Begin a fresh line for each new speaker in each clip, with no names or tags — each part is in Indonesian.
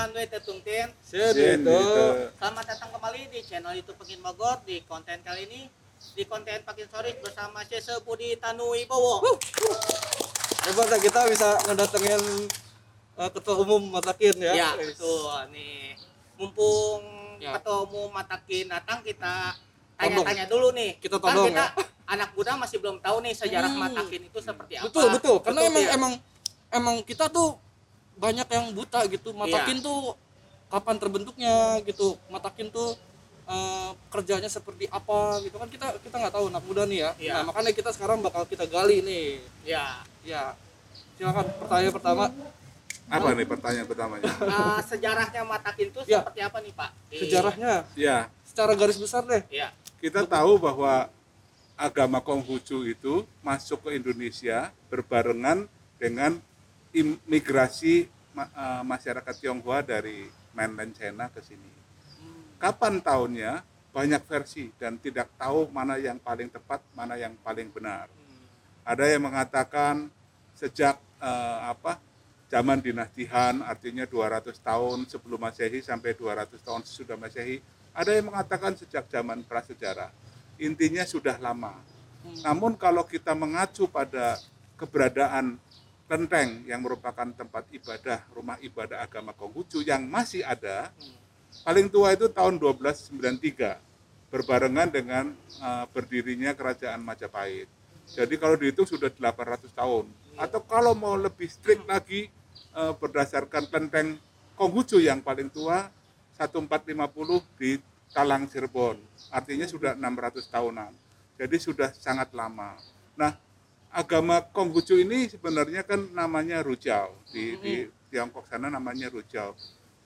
dengan Wei Tetungtin.
Sen itu.
Selamat datang kembali di channel YouTube Pekin Bogor di konten kali ini di konten Pakin Sorik bersama Cese Budi Tanu Ibowo.
Hebat ya kita bisa ngedatengin uh, ketua umum Matakin ya.
Ya, betul. Nih, mumpung
Ya.
ketua umum Matakin datang kita tanya-tanya dulu nih.
Kita
kan
todong,
kita
ya.
anak muda masih belum tahu nih sejarah
Hmm.
Matakin itu seperti apa.
Betul betul. Karena
Betul,
emang
ya?
emang emang kita tuh banyak yang buta gitu. Matakin
Iya.
tuh kapan terbentuknya gitu. Matakin tuh uh, kerjanya seperti apa gitu kan kita kita nggak tahu anak muda nih ya.
Iya.
Nah makanya kita sekarang bakal kita gali nih.
Ya.
Ya. Silakan pertanyaan pertama.
Apa nih pertanyaan pertamanya?
Nah, sejarahnya Matakin itu
Ya.
seperti apa nih, Pak?
Sejarahnya
Ya,
secara garis besar deh.
Ya.
kita tahu bahwa agama Konghucu itu masuk ke Indonesia berbarengan dengan imigrasi eh, masyarakat Tionghoa dari mainland China ke sini. Kapan tahunnya? Banyak versi dan tidak tahu mana yang paling tepat, mana yang paling benar. Ada yang mengatakan sejak eh, apa zaman dinasti Han artinya 200 tahun sebelum Masehi sampai 200 tahun sesudah Masehi. Ada yang mengatakan sejak zaman prasejarah. Intinya sudah lama. Namun kalau kita mengacu pada keberadaan Klenteng yang merupakan tempat ibadah, rumah ibadah agama Konghucu yang masih ada, paling tua itu tahun 1293 berbarengan dengan eh, berdirinya kerajaan Majapahit. Jadi kalau dihitung sudah 800 tahun. Atau kalau mau lebih strict lagi eh, berdasarkan kelenteng Konghucu yang paling tua 1450 di Talang Cirebon. Artinya sudah 600 tahunan. Jadi sudah sangat lama. Nah, agama Konghucu ini sebenarnya kan namanya Rujao. Di, di Tiongkok sana namanya Rujao.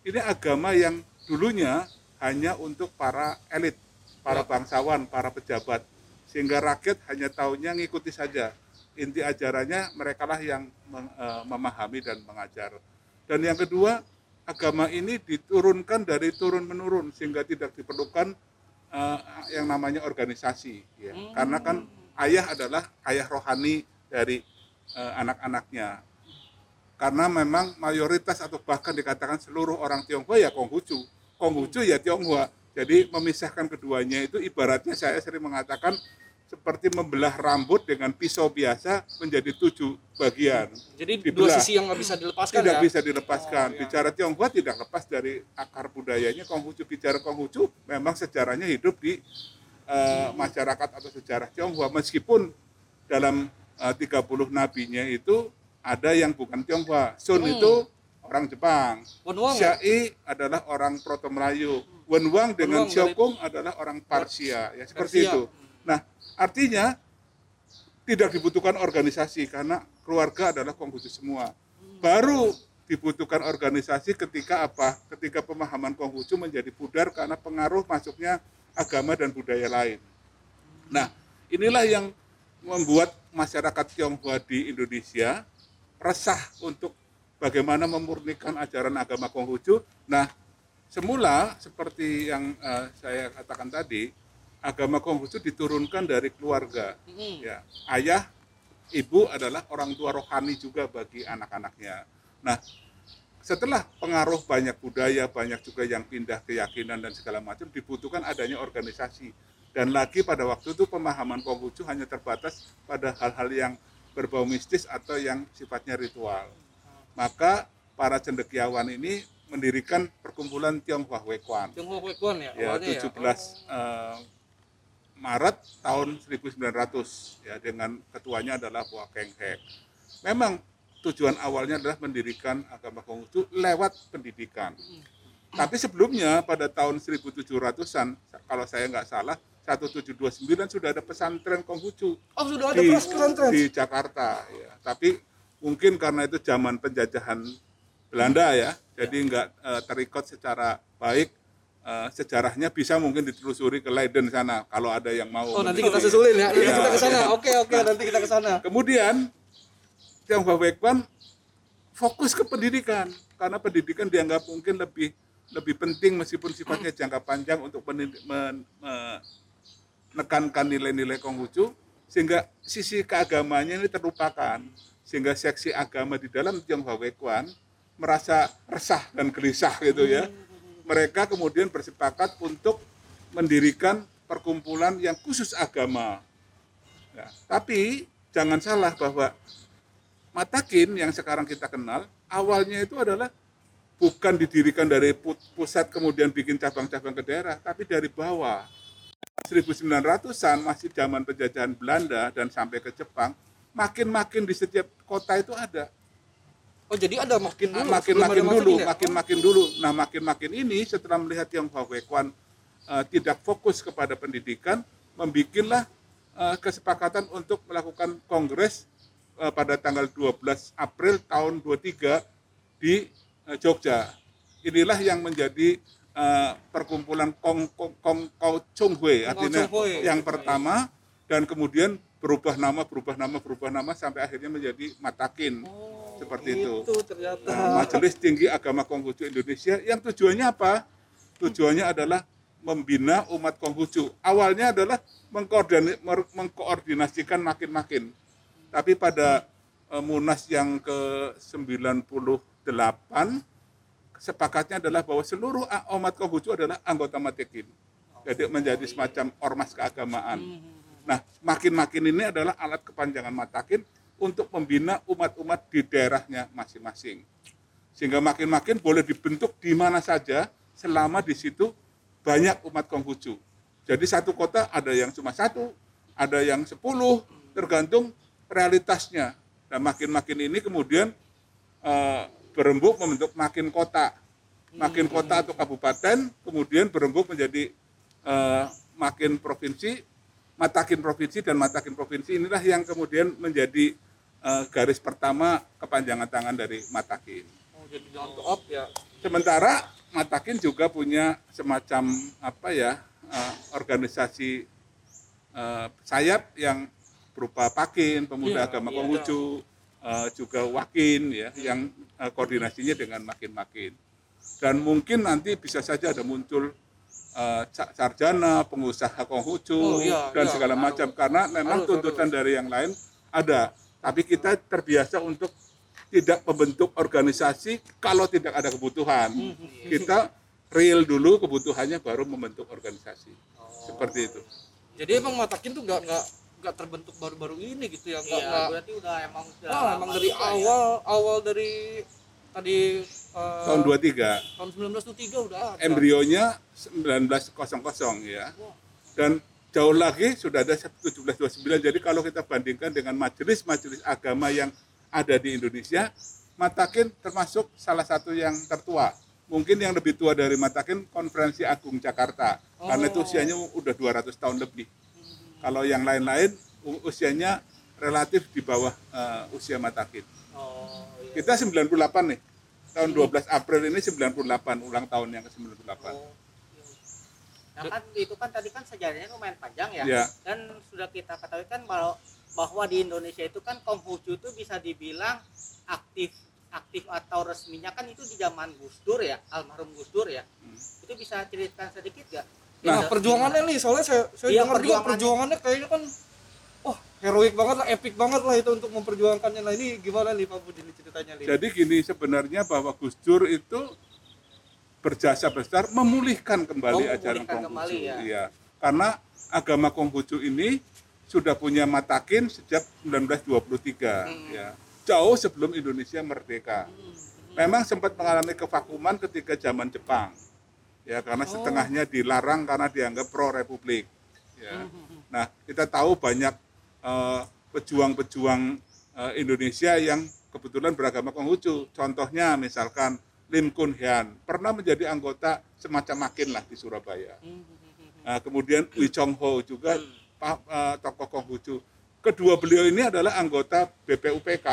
Ini agama yang dulunya hanya untuk para elit, para bangsawan, para pejabat. Sehingga rakyat hanya tahunya ngikuti saja. Inti ajarannya mereka lah yang eh, memahami dan mengajar. Dan yang kedua, agama ini diturunkan dari turun menurun sehingga tidak diperlukan eh, yang namanya organisasi. Ya. Karena kan ayah adalah ayah rohani dari eh, anak-anaknya. Karena memang mayoritas atau bahkan dikatakan seluruh orang Tionghoa ya Konghucu. Konghucu ya Tionghoa. Jadi memisahkan keduanya itu ibaratnya saya sering mengatakan seperti membelah rambut dengan pisau biasa menjadi tujuh bagian.
Jadi
Dibelah.
dua sisi yang nggak bisa dilepaskan
Tidak
ya.
bisa dilepaskan.
Oh, iya.
Bicara Tionghoa tidak lepas dari akar budayanya Konghucu. Bicara Konghucu memang sejarahnya hidup di eh, masyarakat atau sejarah Tionghoa meskipun dalam eh, 30 nabinya itu ada yang bukan Tionghoa. Sun
Hmm.
itu orang Jepang.
Wenwang ya?
Syai adalah orang Proto Melayu. Wenwang dengan
Wenwang dari-
Xiaokung adalah orang Parsia. Ya seperti
Persia.
itu. Nah, artinya tidak dibutuhkan organisasi karena keluarga adalah Konghucu semua. Baru dibutuhkan organisasi ketika apa? Ketika pemahaman Konghucu menjadi pudar karena pengaruh masuknya agama dan budaya lain. Nah, inilah yang membuat masyarakat Tionghoa di Indonesia resah untuk bagaimana memurnikan ajaran agama Konghucu. Nah, semula seperti yang eh, saya katakan tadi, agama Konghucu diturunkan dari keluarga.
Mm-mm.
Ya, ayah, ibu adalah orang tua rohani juga bagi anak-anaknya. Nah, setelah pengaruh banyak budaya, banyak juga yang pindah keyakinan dan segala macam, dibutuhkan adanya organisasi. Dan lagi pada waktu itu pemahaman Konghucu hanya terbatas pada hal-hal yang berbau mistis atau yang sifatnya ritual. Maka para cendekiawan ini mendirikan perkumpulan Tionghoa Wekwan
Tionghoa Wekwan ya
ya
awalnya
17 eh, Maret tahun 1900 ya dengan ketuanya adalah Hua Keng Hek. Memang tujuan awalnya adalah mendirikan agama Konghucu lewat pendidikan. Tapi sebelumnya pada tahun 1700-an kalau saya nggak salah 1729 sudah ada pesantren Konghucu
Oh sudah ada
di,
pesantren.
di Jakarta ya. Tapi mungkin karena itu zaman penjajahan Belanda ya, jadi nggak eh, terikut secara baik eh, sejarahnya bisa mungkin ditelusuri ke Leiden sana kalau ada yang mau.
Oh nanti kita susulin ya. Nanti
Iya,
kita ke sana.
iya.
Oke oke nanti kita ke sana.
Kemudian Tionghoa Wekwan fokus ke pendidikan karena pendidikan dianggap mungkin lebih lebih penting meskipun sifatnya jangka panjang untuk menekankan nilai-nilai Konghucu sehingga sisi keagamanya ini terlupakan sehingga seksi agama di dalam Tionghoa Wekwan merasa resah dan gelisah gitu ya. Mereka kemudian bersepakat untuk mendirikan perkumpulan yang khusus agama. Ya, tapi jangan salah bahwa Matakin yang sekarang kita kenal awalnya itu adalah bukan didirikan dari pu- pusat kemudian bikin cabang-cabang ke daerah, tapi dari bawah. 1900-an masih zaman penjajahan Belanda dan sampai ke Jepang, makin-makin di setiap kota itu ada.
Oh jadi ada makin dulu.
Nah, makin
sebelum
makin
ada
dulu,
ya?
makin makin dulu. Nah, makin makin ini setelah melihat Tionghoa Wekwan eh, tidak fokus kepada pendidikan, membikinlah eh, kesepakatan untuk melakukan kongres eh, pada tanggal 12 April tahun 23 di eh, Jogja. Inilah yang menjadi eh, perkumpulan Kong Kong Kong Kau Chung Hui, artinya
Chung Hui.
yang pertama dan kemudian berubah nama, berubah nama, berubah nama sampai akhirnya menjadi Matakin. seperti itu.
Itu ternyata.
Nah, Majelis Tinggi Agama Konghucu Indonesia yang tujuannya apa? Tujuannya adalah membina umat Konghucu. Awalnya adalah mengkoordinasikan makin-makin. Tapi pada eh, Munas yang ke-98 kesepakatnya adalah bahwa seluruh umat Konghucu adalah anggota Matekin. Jadi menjadi semacam ormas keagamaan. Nah, makin-makin ini adalah alat kepanjangan Matakin untuk membina umat-umat di daerahnya masing-masing. Sehingga makin-makin boleh dibentuk di mana saja selama di situ banyak umat Konghucu. Jadi satu kota ada yang cuma satu, ada yang sepuluh, tergantung realitasnya. Dan makin-makin ini kemudian eh, berembuk membentuk makin kota. Makin kota atau kabupaten, kemudian berembuk menjadi eh, makin provinsi, matakin provinsi dan matakin provinsi inilah yang kemudian menjadi eh, garis pertama kepanjangan tangan dari matakin.
Oh, jadi up ya.
Sementara matakin juga punya semacam apa ya eh, organisasi eh, sayap yang berupa pakin, pemuda
Iya,
agama
iya.
Konghucu, eh, juga wakin ya yang eh, koordinasinya dengan makin-makin. Dan mungkin nanti bisa saja ada muncul sa- sarjana, pengusaha Konghucu
Oh, iya,
dan
iya.
segala macam karena memang
Harus,
tuntutan dari yang lain ada. Tapi kita terbiasa untuk tidak membentuk organisasi kalau tidak ada kebutuhan.
Hmm,
Kita real dulu kebutuhannya baru membentuk organisasi. Seperti itu.
Jadi emang Matakin tuh nggak nggak nggak terbentuk baru-baru ini gitu ya. Nggak
Iya,
nggak.
berarti udah emang sudah
Ah,
lama
emang dari
ya.
awal awal dari tadi eh,
Tahun 23
tahun 1923 udah ada.
embrionya 1900 ya. Dan jauh lagi sudah ada 1729. Jadi kalau kita bandingkan dengan majelis-majelis agama yang ada di Indonesia, Matakin termasuk salah satu yang tertua. Mungkin yang lebih tua dari Matakin Konferensi Agung Jakarta. Karena itu usianya udah 200 tahun lebih. Kalau yang lain-lain usianya relatif di bawah eh, usia Matakin.
Oh, iya.
Kita 98 nih. Tahun 12 April ini 98 ulang tahun yang ke-98.
Oh, iya. Nah kan itu kan tadi kan sejarahnya lumayan panjang ya.
Ya.
Dan sudah kita ketahui kan bahwa bahwa di Indonesia itu kan Konghucu itu bisa dibilang aktif aktif atau resminya kan itu di zaman Gus Dur ya, almarhum Gus Dur ya.
Hmm.
Itu bisa ceritakan sedikit gak?
Nah, perjuangannya nih soalnya saya saya
Iya,
dengar juga
perjuangannya.
kayaknya kan wah heroik banget lah, epic banget lah itu untuk memperjuangkannya. Nah ini gimana nih Pak Budi ceritanya nih?
Jadi gini sebenarnya bahwa Gus Dur itu berjasa besar memulihkan kembali
Oh,
ajaran Konghucu.
ya.
Iya. Karena agama Konghucu ini sudah punya matakin sejak 1923
Hmm.
ya. Jauh sebelum Indonesia merdeka. Memang sempat mengalami kevakuman ketika zaman Jepang. Ya, karena
Oh.
setengahnya dilarang karena dianggap pro republik. Ya.
Hmm,
Nah, kita tahu banyak eh, pejuang-pejuang eh, Indonesia yang kebetulan beragama Konghucu. Contohnya misalkan Lim Kun Hyun pernah menjadi anggota semacam makin lah di Surabaya. Nah, kemudian Lee Chong Ho juga eh, tokoh Konghucu. Kedua beliau ini adalah anggota BPUPK,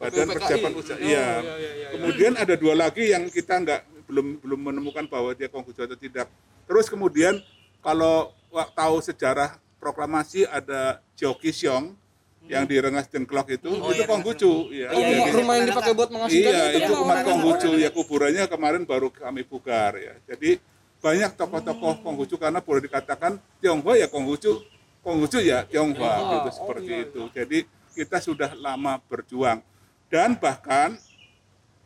Badan. Persiapan Usaha.
Oh,
Iya.
iya, iya, iya.
Kemudian ada dua lagi yang kita nggak belum belum menemukan bahwa dia Konghucu atau tidak. Terus kemudian kalau tahu sejarah proklamasi ada Cheo Kisyong yang di Rengas Dengklok itu,
Oh,
itu
iya,
Konghucu. Ya.
Oh,
iya,
rumah,
iya.
rumah yang dipakai buat mengasihkan
Iya,
itu
itu umat Konghucu ya kuburannya kemarin baru kami pugar ya. Jadi banyak tokoh-tokoh Konghucu karena boleh dikatakan Tionghoa ya Konghucu, Konghucu ya Tionghoa gitu
Oh,
seperti
iya,
itu. Jadi kita sudah lama berjuang dan bahkan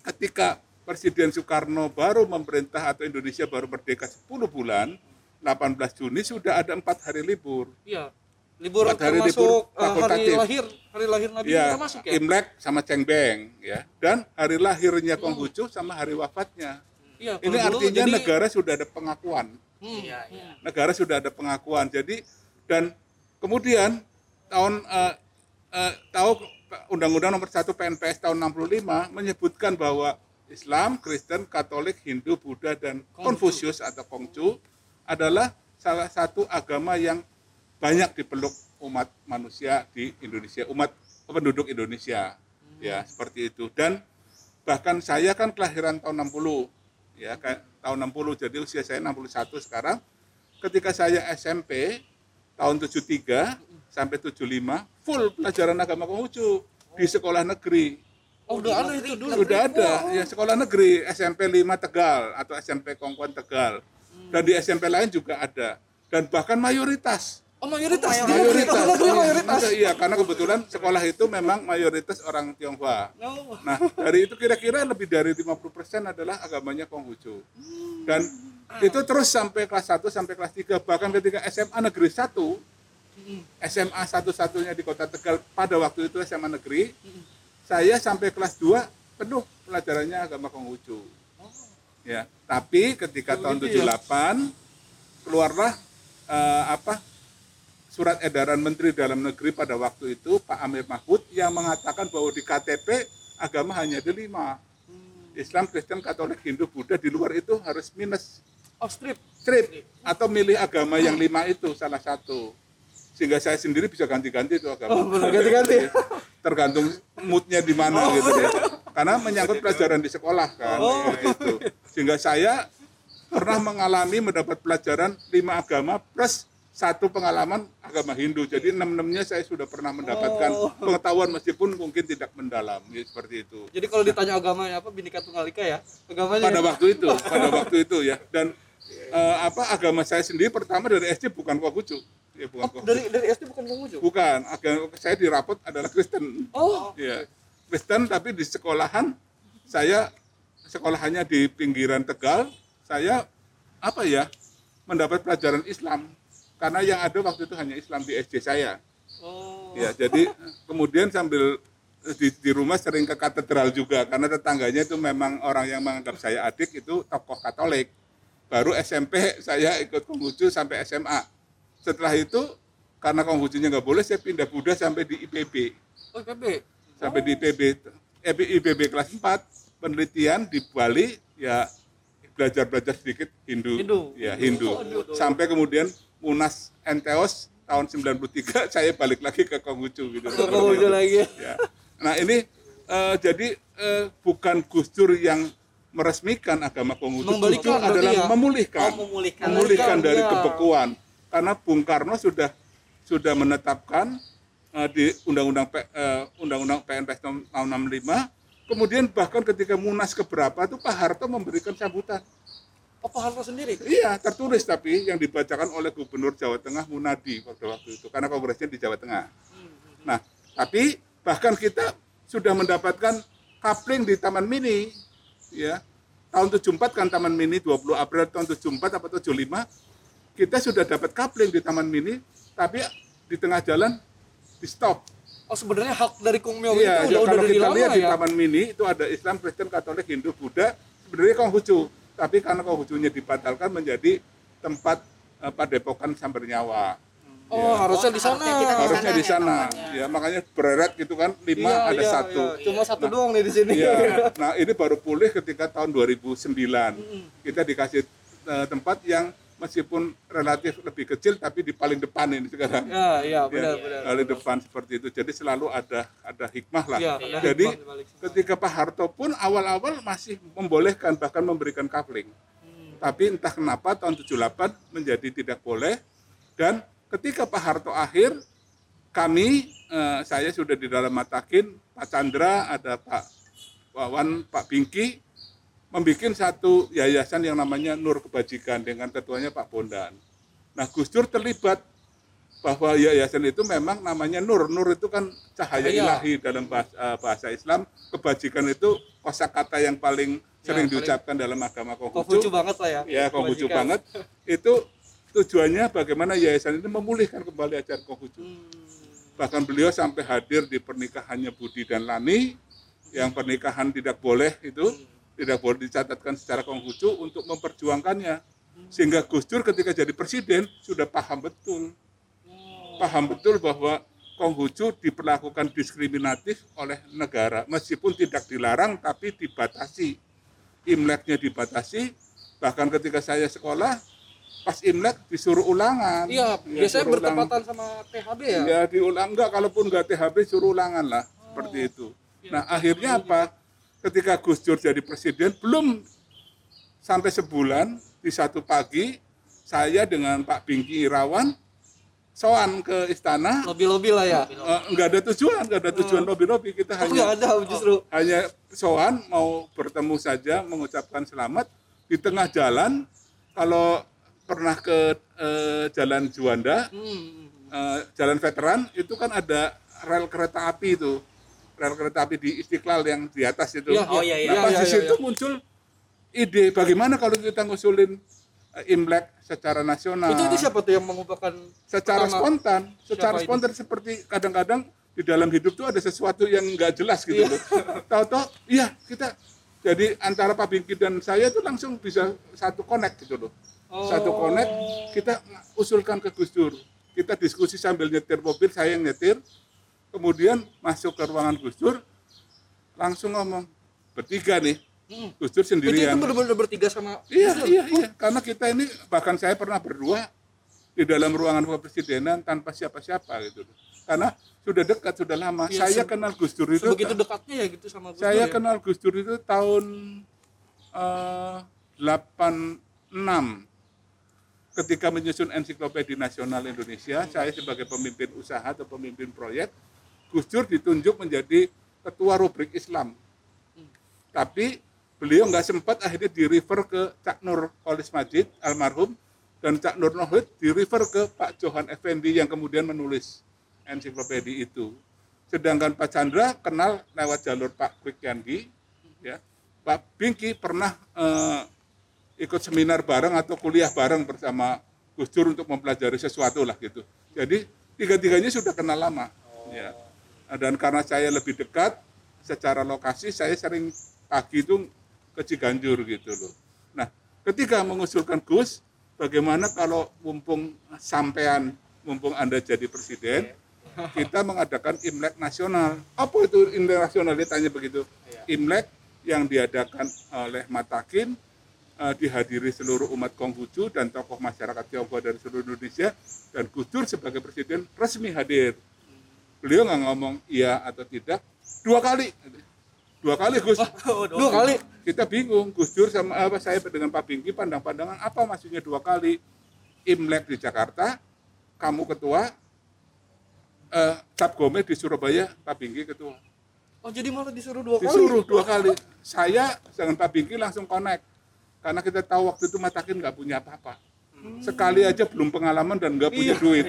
ketika Presiden Soekarno baru memerintah atau Indonesia baru merdeka 10 bulan, 18 Juni sudah ada empat hari libur.
Iya. Libur
Empat hari
termasuk
libur
eh, hari lahir, hari lahir Nabi
Ya,
juga masuk ya?
Imlek sama Cengbeng, ya. Dan hari lahirnya Konghucu sama hari wafatnya.
Iya,
Ini
dulu
artinya
jadi-
negara sudah ada pengakuan.
Hmm,
Iya, iya.
negara sudah ada pengakuan. Jadi dan kemudian tahun eh, eh, tahu Undang-Undang Nomor 1 PNPS tahun 65 menyebutkan bahwa Islam, Kristen, Katolik, Hindu, Buddha dan Konfusius atau Konghucu adalah salah satu agama yang banyak dipeluk umat manusia di Indonesia, umat penduduk Indonesia. Ya, seperti itu. Dan bahkan saya kan kelahiran tahun 60 ya tahun 60 jadi usia saya 61 sekarang. Ketika saya SMP tahun 73 sampai 75 full pelajaran agama Konghucu di sekolah negeri
Oh, udah ada itu dulu.
sudah ada ya sekolah negeri SMP 5 Tegal atau SMP Kongkuan Tegal dan di SMP lain juga ada dan bahkan mayoritas
Oh, mayoritas. di
mayoritas
negeri.
iya,
mayoritas.
iya karena kebetulan sekolah itu memang mayoritas orang Tionghoa
Oh.
Nah, dari itu kira-kira lebih dari 50% adalah agamanya Konghucu. Dan itu terus sampai kelas 1 sampai kelas 3 bahkan ketika SMA negeri 1 SMA satu-satunya di Kota Tegal pada waktu itu SMA negeri saya sampai kelas 2 penuh pelajarannya agama Konghucu. Ya, tapi ketika tahun 78 keluarlah eh, apa surat edaran Menteri Dalam Negeri pada waktu itu Pak Amir Mahfud yang mengatakan bahwa di KTP agama hanya ada lima. Islam, Kristen, Katolik, Hindu, Buddha di luar itu harus minus
Oh, strip.
strip atau milih agama yang lima itu salah satu. Sehingga saya sendiri bisa ganti-ganti itu agama.
Oh, benar, ganti-ganti.
Tergantung moodnya di mana gitu ya. Karena menyangkut pelajaran di sekolah kan.
Oh.
ya, itu. Sehingga saya pernah mengalami mendapat pelajaran lima agama plus satu pengalaman agama Hindu. Jadi enam-enamnya saya sudah pernah mendapatkan
Oh.
pengetahuan meskipun mungkin tidak mendalam ya, seperti itu.
Jadi kalau ditanya agamanya apa, Bhinneka Tunggal Ika ya? Agamanya
Pada waktu itu, pada waktu itu ya. Dan eh, apa agama saya sendiri pertama dari SD bukan Konghucu. Ya, bukan
Oh,
Konghucu.
dari dari SD bukan Konghucu.
Bukan, agama saya di rapot adalah Kristen.
Oh,
Ya, Kristen tapi di sekolahan saya sekolahannya di pinggiran Tegal, saya apa ya mendapat pelajaran Islam karena yang ada waktu itu hanya Islam di SD saya.
oh.
Ya, jadi kemudian sambil di, di rumah sering ke katedral juga karena tetangganya itu memang orang yang menganggap saya adik itu tokoh Katolik. Baru SMP saya ikut Konghucu sampai SMA. Setelah itu karena Konghucunya nggak boleh saya pindah Buddha sampai di IPB
Oh, PB.
sampai di IPB eh, IPB kelas 4 penelitian di Bali ya belajar belajar sedikit Hindu,
Hindu.
ya Hindu sampai kemudian Munas Enteos tahun 93 saya balik lagi ke Konghucu gitu
Konghucu lagi.
ya. nah ini eh, jadi eh, bukan Gus Dur yang meresmikan agama Konghucu Dur adalah
ya?
memulihkan
Oh, memulihkan.
memulihkan
Memulihkan,
dari
ya.
kebekuan karena Bung Karno sudah sudah menetapkan eh, di undang-undang eh, undang-undang PNPS tahun 65 kemudian bahkan ketika Munas keberapa itu Pak Harto memberikan sambutan
Oh, Pak Harto sendiri.
iya tertulis tapi yang dibacakan oleh Gubernur Jawa Tengah Munadi pada waktu itu karena kongresnya di Jawa Tengah nah tapi bahkan kita sudah mendapatkan kapling di Taman Mini ya tahun 74 kan Taman Mini 20 April tahun 74 apa 75 kita sudah dapat kapling di Taman Mini tapi di tengah jalan di stop
Oh, sebenarnya hak dari Kung Myo
Iya,
itu
ya,
udah
kalau kita
lama
lihat di
ya.
Taman Mini itu ada Islam, Kristen, Katolik, Hindu, Buddha, sebenarnya Konghucu. Tapi karena Konghucunya dibatalkan menjadi tempat eh, padepokan Samber Nyawa.
Oh, harusnya di sana.
harusnya kita di
Harusnya di
ya
sana. Ya, makanya bereret gitu kan, lima
Iya,
ada
iya,
satu.
iya. Cuma satu doang nih di sini.
Iya. Nah, ini baru pulih ketika tahun 2009. Kita dikasih eh, tempat yang meskipun relatif lebih kecil tapi di paling depan ini sekarang.
Ya, iya,
Ya,
benar, benar.
paling depan seperti itu. Jadi selalu ada ada hikmah lah.
Iya, ada
Jadi
hikmah
ketika Pak Harto pun awal-awal masih membolehkan bahkan memberikan kapling.
Hmm.
Tapi entah kenapa tahun 78 menjadi tidak boleh dan ketika Pak Harto akhir kami eh, saya sudah di dalam matakin Pak Chandra ada Pak Wawan Pak Bingki membuat satu yayasan yang namanya Nur Kebajikan dengan ketuanya Pak Bondan. Nah Gus Dur terlibat bahwa yayasan itu memang namanya Nur. Nur itu kan cahaya
Cahaya.
ilahi dalam bahasa, eh, bahasa Islam. Kebajikan itu kosakata yang paling sering
paling-
diucapkan dalam agama
Konghucu
Konghucu
banget lah ya.
ya Konghucu banget itu tujuannya bagaimana yayasan ini memulihkan kembali ajaran Konghucu.
Hmm.
bahkan beliau sampai hadir di pernikahannya Budi dan Lani yang pernikahan tidak boleh itu tidak boleh dicatatkan secara Konghucu untuk memperjuangkannya. Sehingga Gus Dur ketika jadi presiden sudah paham betul. Paham betul bahwa Konghucu diperlakukan diskriminatif oleh negara. Meskipun tidak dilarang tapi dibatasi. Imleknya dibatasi. Bahkan ketika saya sekolah pas Imlek disuruh ulangan
Iya,
Ya,
biasanya
suruh ulang.
bertepatan sama THB ya.
Ya diulang enggak, kalaupun enggak THB suruh ulangan lah, seperti itu. Nah akhirnya apa? Ketika Gus Dur jadi presiden, belum sampai sebulan di satu pagi saya dengan Pak Bingki Irawan soan ke istana,
Lobi-lobi lah ya.
eh, enggak ada tujuan, enggak ada tujuan lobby-lobby, kita
Oh, nggak
hanya
ada justru.
hanya soan mau bertemu saja mengucapkan selamat di tengah jalan kalau pernah ke eh, jalan Juanda
Hmm.
eh, jalan veteran itu kan ada rel kereta api itu rel kereta api di Istiqlal yang di atas itu.
Iya,
Oh, iya, iya.
Nah, pas di
iya,
situ
iya.
muncul ide bagaimana kalau kita ngusulin eh, Imlek secara nasional.
Itu itu siapa tuh yang mengubahkan
Secara
pertama?
spontan, secara
Siapa itu?
spontan seperti kadang-kadang di dalam hidup tuh ada sesuatu yang nggak jelas gitu
Iya.
loh. Tahu-tahu, iya kita jadi antara Pak Bingki dan saya itu langsung bisa satu connect gitu loh. Satu
Oh.
connect kita usulkan ke Gus Dur. Kita diskusi sambil nyetir mobil, saya yang nyetir. Kemudian masuk ke ruangan Gus Dur, langsung ngomong bertiga nih.
Hmm.
Gus Dur
Itu, itu
sendirian.
benar-benar bertiga sama
Iya, iya, iya. Karena kita ini bahkan saya pernah berdua di dalam ruangan kepresidenan tanpa siapa-siapa gitu. Karena sudah dekat, sudah lama.
Iya,
saya kenal Gus Dur itu.
begitu dekatnya ya gitu sama Gus
saya
Dur ya?
kenal Gus Dur itu tahun eh, 86 ketika menyusun ensiklopedia nasional Indonesia, saya sebagai pemimpin usaha atau pemimpin proyek, Gus Dur ditunjuk menjadi ketua rubrik Islam. Tapi beliau nggak sempat akhirnya di refer ke Cak Nur Kholis Majid almarhum dan Cak Nur Nohid di refer ke Pak Johan Effendi yang kemudian menulis ensiklopedia itu. Sedangkan Pak Chandra kenal lewat jalur Pak Kwik Yanggi, ya. Pak Bingki pernah eh, ikut seminar bareng atau kuliah bareng bersama Gus Dur untuk mempelajari sesuatu lah gitu. Jadi tiga-tiganya sudah kenal lama. Ya. Nah, Dan karena saya lebih dekat secara lokasi, saya sering pagi itu ke Ciganjur gitu loh. Nah, ketika mengusulkan Gus, bagaimana kalau mumpung sampean, mumpung Anda jadi presiden, kita mengadakan Imlek nasional. Apa itu Imlek nasional? Dia tanya begitu. Imlek yang diadakan oleh Matakin, eh, dihadiri seluruh umat Konghucu dan tokoh masyarakat Tionghoa dari seluruh Indonesia, dan Gus Dur sebagai presiden resmi hadir. Beliau nggak ngomong iya atau tidak, dua kali. Dua kali Gus.
dua kali
Kita bingung, Gus Dur sama apa saya dengan Pak Bingki pandang-pandangan apa maksudnya dua kali Imlek di Jakarta, kamu ketua, eh, Cap Gome di Surabaya, Pak Bingki ketua.
oh jadi malah disuruh dua kali
Disuruh dua kali. Saya dengan Pak Bingki langsung connect. Karena kita tahu waktu itu Matakin nggak punya apa-apa. Sekali aja belum pengalaman dan nggak punya
Iya.
duit.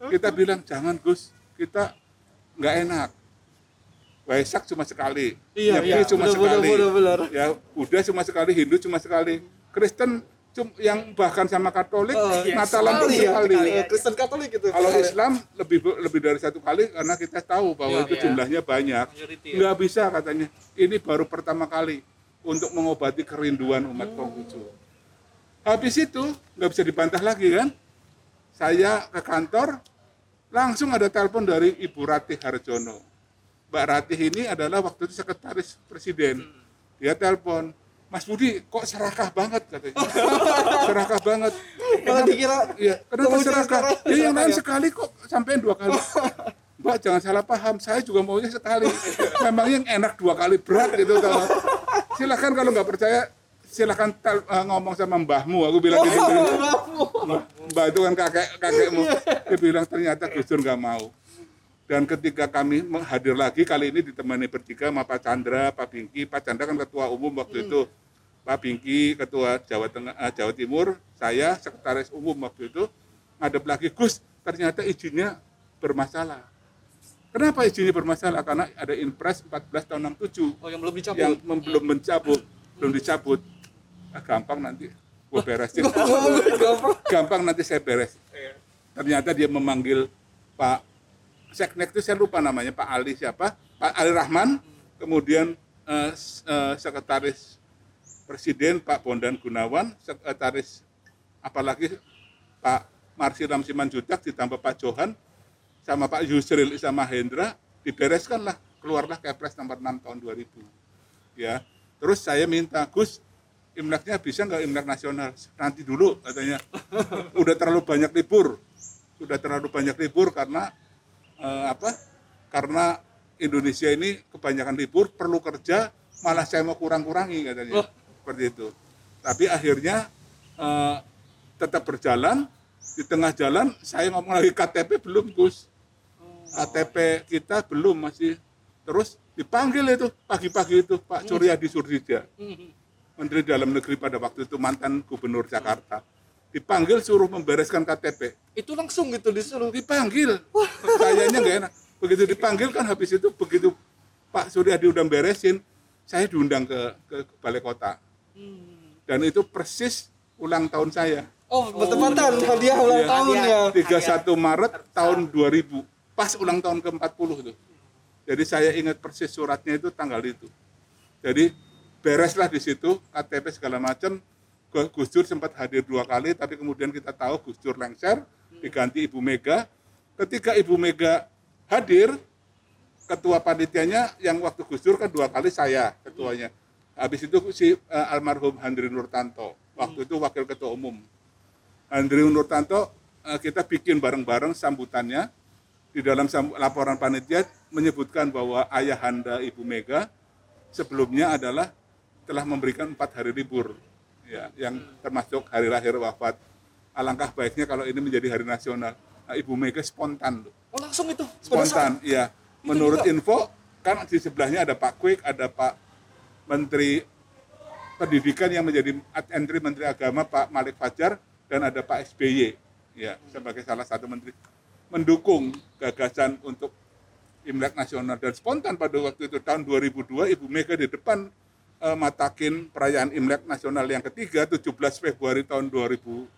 Kita bilang jangan Gus, kita nggak enak. Waisak cuma sekali,
Iya,
Nyepi
iya.
cuma
benar,
sekali,
benar, benar.
ya Buddha cuma sekali, Hindu cuma sekali, Kristen cum- yang bahkan sama Katolik Natalan
sekali
pun
ya,
sekali.
sekali.
Eh, Kristen Katolik gitu
Kalau Islam lebih lebih dari satu kali karena kita tahu bahwa
Iya,
itu
iya.
jumlahnya banyak.
Majority ya.
Nggak bisa katanya. Ini baru pertama kali untuk mengobati kerinduan umat Konghucu. Habis itu nggak bisa dibantah lagi kan? Saya ke kantor langsung ada telepon dari Ibu Ratih Harjono. Mbak Ratih ini adalah waktu itu sekretaris presiden. Dia telepon, Mas Budi kok serakah banget katanya. serakah banget.
malah dikira
Iya, kenapa serakah? Ya, yang lain
ya?
sekali kok sampai dua kali. Mbak jangan salah paham, saya juga maunya sekali. Memang yang enak dua kali berat gitu. Kalau. Silakan kalau nggak percaya, silakan tel- eh, ngomong sama mbahmu. Aku bilang gitu. Mbah, Mbah itu kan kakek kakekmu. Dia bilang ternyata Gus Dur nggak mau. Dan ketika kami hadir lagi kali ini ditemani bertiga sama Pak Chandra, Pak Bingki. Pak Chandra kan ketua umum waktu itu. Pak Bingki ketua Jawa Tengah, eh, Jawa Timur, saya sekretaris umum waktu itu. Ngadep lagi Gus, ternyata izinnya bermasalah. Kenapa izinnya bermasalah? Karena ada Inpres 14 tahun 67
oh yang belum dicabut.
Yang belum mencabut. belum dicabut. Ah, gampang nanti gue beresin
gampang.
Gampang nanti saya beres. Ternyata dia memanggil Pak Seknek itu saya lupa namanya Pak Ali siapa? Pak Ali Rahman. Kemudian eh, eh, sekretaris Presiden Pak Bondan Gunawan sekretaris apalagi Pak Marsiram Simanjuntak ditambah Pak Johan sama Pak Yusril sama Hendra dibereskan lah keluarlah Kepres nomor 6 tahun 2000 ya. Terus saya minta Gus Imleknya bisa nggak Imlek nasional? Nanti dulu katanya. Udah terlalu banyak libur. Sudah terlalu banyak libur karena eh, apa? Karena Indonesia ini kebanyakan libur perlu kerja malah saya mau kurang-kurangi katanya.
Loh.
seperti itu. Tapi akhirnya eh, tetap berjalan. Di tengah jalan saya ngomong lagi KTP belum Gus KTP kita belum masih. Terus dipanggil itu pagi-pagi itu Pak Suryadi Surdija Menteri Dalam Negeri pada waktu itu mantan Gubernur Jakarta. Dipanggil suruh membereskan KTP
itu langsung gitu disuruh.
Dipanggil. Kayaknya nggak enak. Begitu dipanggil kan habis itu begitu Pak Suryadi udah beresin saya diundang ke, ke, ke balai kota. Dan itu persis ulang tahun saya.
Oh bertepatan. Hadiah ulang
Iya.
tahun ya.
31 Maret tahun 2000 pas ulang tahun ke-40 itu. Jadi saya ingat persis suratnya itu tanggal itu. Jadi bereslah di situ KTP segala macam. Gu- Gus Dur sempat hadir dua kali tapi kemudian kita tahu Gus Dur lengser diganti Ibu Mega. Ketika Ibu Mega hadir ketua panitianya yang waktu Gus Dur kan dua kali saya ketuanya. Habis itu si eh, almarhum Handri Nurtanto waktu itu wakil ketua umum. Andri Nurtanto eh, kita bikin bareng-bareng sambutannya di dalam laporan panitia menyebutkan bahwa ayahanda Ibu Mega sebelumnya adalah telah memberikan empat hari libur ya yang termasuk hari lahir wafat. Alangkah baiknya kalau ini menjadi hari nasional. Nah, Ibu Mega spontan loh.
oh langsung itu?
Spontan iya. Menurut info kan di sebelahnya ada Pak Kwik ada Pak Menteri Pendidikan yang menjadi entry Menteri Agama Pak Malik Fajar dan ada Pak SBY ya sebagai salah satu menteri mendukung gagasan untuk Imlek nasional dan spontan pada waktu itu tahun 2002 Ibu Mega di depan eh, matakin perayaan Imlek nasional yang ketiga 17 Februari tahun 2002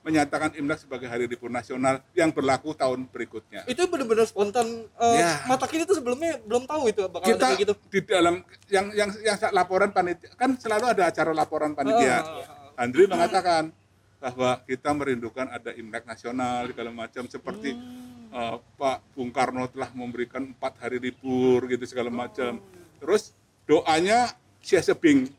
menyatakan Imlek sebagai hari libur nasional yang berlaku tahun berikutnya.
itu benar-benar spontan eh,
Ya.
mata kini itu sebelumnya belum tahu itu bakal
Kita
ada kayak gitu
di dalam yang yang yang laporan panitia kan selalu ada acara laporan panitia.
Ah.
Andri mengatakan bahwa kita merindukan ada Imlek nasional segala macam seperti
Hmm.
eh, Pak Bung Karno telah memberikan empat hari libur gitu segala macam. Terus doanya Xia Sebing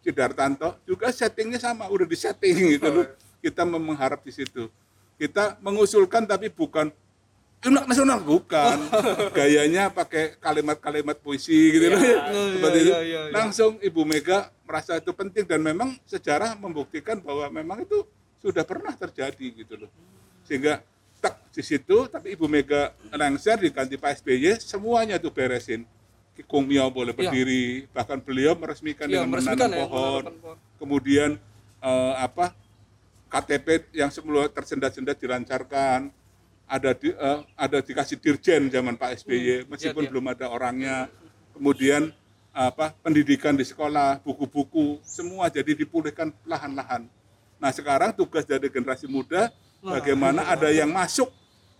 Sidartanto juga settingnya sama udah di setting gitu loh. Kita mengharap di situ. Kita mengusulkan tapi bukan Imlek nasional bukan. Gayanya pakai kalimat-kalimat puisi gitu loh. Seperti
iya,
itu.
iya, iya, iya.
Langsung Ibu Mega merasa itu penting dan memang sejarah membuktikan bahwa memang itu sudah pernah terjadi gitu loh. Sehingga tak di situ tapi Ibu Mega lengser diganti Pak SBY semuanya tuh beresin. Kung Miao boleh
Iya.
berdiri, bahkan beliau meresmikan
Iya,
dengan
meresmikan
menanam
ya,
pohon.
pohon.
Kemudian eh, apa KTP yang semula tersendat-sendat dilancarkan, ada di, eh, ada dikasih dirjen zaman Pak SBY meskipun
iya, iya.
belum ada orangnya. Kemudian apa pendidikan di sekolah, buku-buku semua jadi dipulihkan perlahan-lahan. Nah sekarang tugas dari generasi muda bagaimana ada yang masuk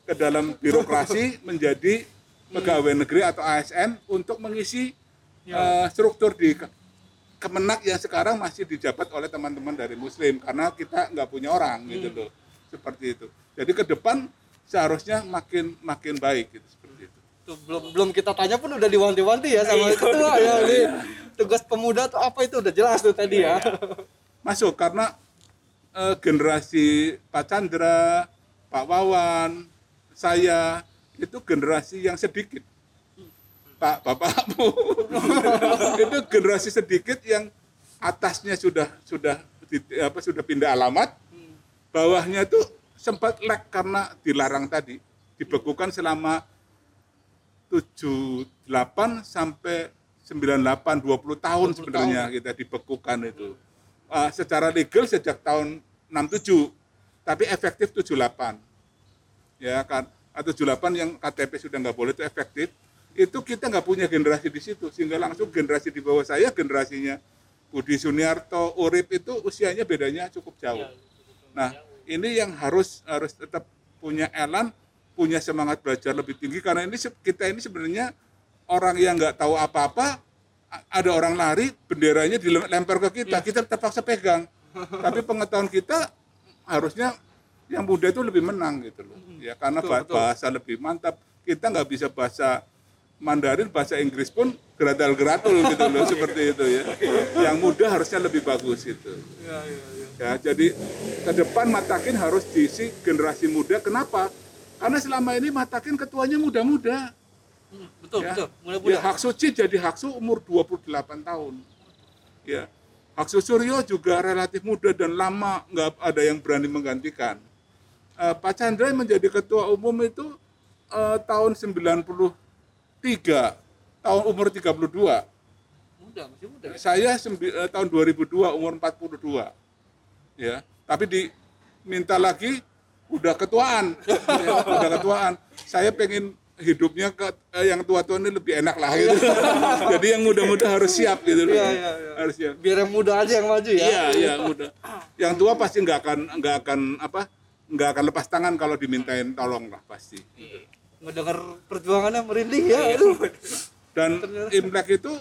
ke dalam birokrasi menjadi pegawai negeri atau ASN untuk mengisi eh, struktur di ke- Kemenak yang sekarang masih dijabat oleh teman-teman dari Muslim karena kita nggak punya orang gitu loh. Seperti itu. Jadi ke depan seharusnya makin makin baik gitu seperti itu.
Tuh, belum belum kita tanya pun udah diwanti-wanti ya sama ketua ya ini tugas pemuda tuh apa itu? Udah jelas tuh tadi ya.
masuk karena eh, generasi Pak Chandra, Pak Wawan, saya itu generasi yang sedikit. Pak bapakmu itu generasi sedikit yang atasnya sudah sudah di- apa sudah pindah alamat, bawahnya itu sempat lag karena dilarang tadi, dibekukan selama 78 sampai 98 20 tahun
20
sebenarnya kita dibekukan itu. Ah, secara legal sejak tahun 67 tapi efektif 78. Ya kan? Atau 78 yang KTP sudah nggak boleh itu efektif itu kita nggak punya generasi di situ sehingga langsung generasi di bawah saya generasinya Budi Suniarto Urip itu usianya bedanya cukup jauh
Iya,
nah ini yang harus harus tetap punya elan punya semangat belajar lebih tinggi karena ini kita ini sebenarnya orang yang nggak tahu apa-apa ada orang lari benderanya dilempar ke kita kita terpaksa pegang tapi pengetahuan kita harusnya yang muda itu lebih menang gitu loh ya karena
Betul,
ba-
betul.
bahasa lebih mantap kita nggak bisa bahasa Mandarin bahasa Inggris pun geratal geratul gitu loh seperti itu ya yang muda harusnya lebih bagus itu
Iya, iya, iya.
ya jadi ke depan Matakin harus diisi generasi muda kenapa karena selama ini Matakin ketuanya muda-muda
Hmm, betul,
ya.
betul.
ya
Mudah-mudahan.
Hak Suci jadi Haksu umur 28 tahun ya Suryo juga relatif muda dan lama nggak ada yang berani menggantikan. Eh, Pak Chandra menjadi ketua umum itu eh, tahun 93 tahun umur 32
Muda, masih muda.
saya sembi- eh, tahun 2002 umur 42 ya tapi diminta lagi udah ketuaan. Ya, udah ketuaan. Saya pengen hidupnya ke eh, yang tua-tua ini lebih enak lah gitu jadi yang muda-muda harus siap gitu loh
Iya, iya, iya.
harus siap
Biar yang muda aja yang maju ya.
iya iya muda yang tua pasti nggak akan nggak akan apa nggak akan lepas tangan kalau dimintain tolong lah pasti
Ngedengar perjuangannya merinding ya. Aduh.
dan Imlek itu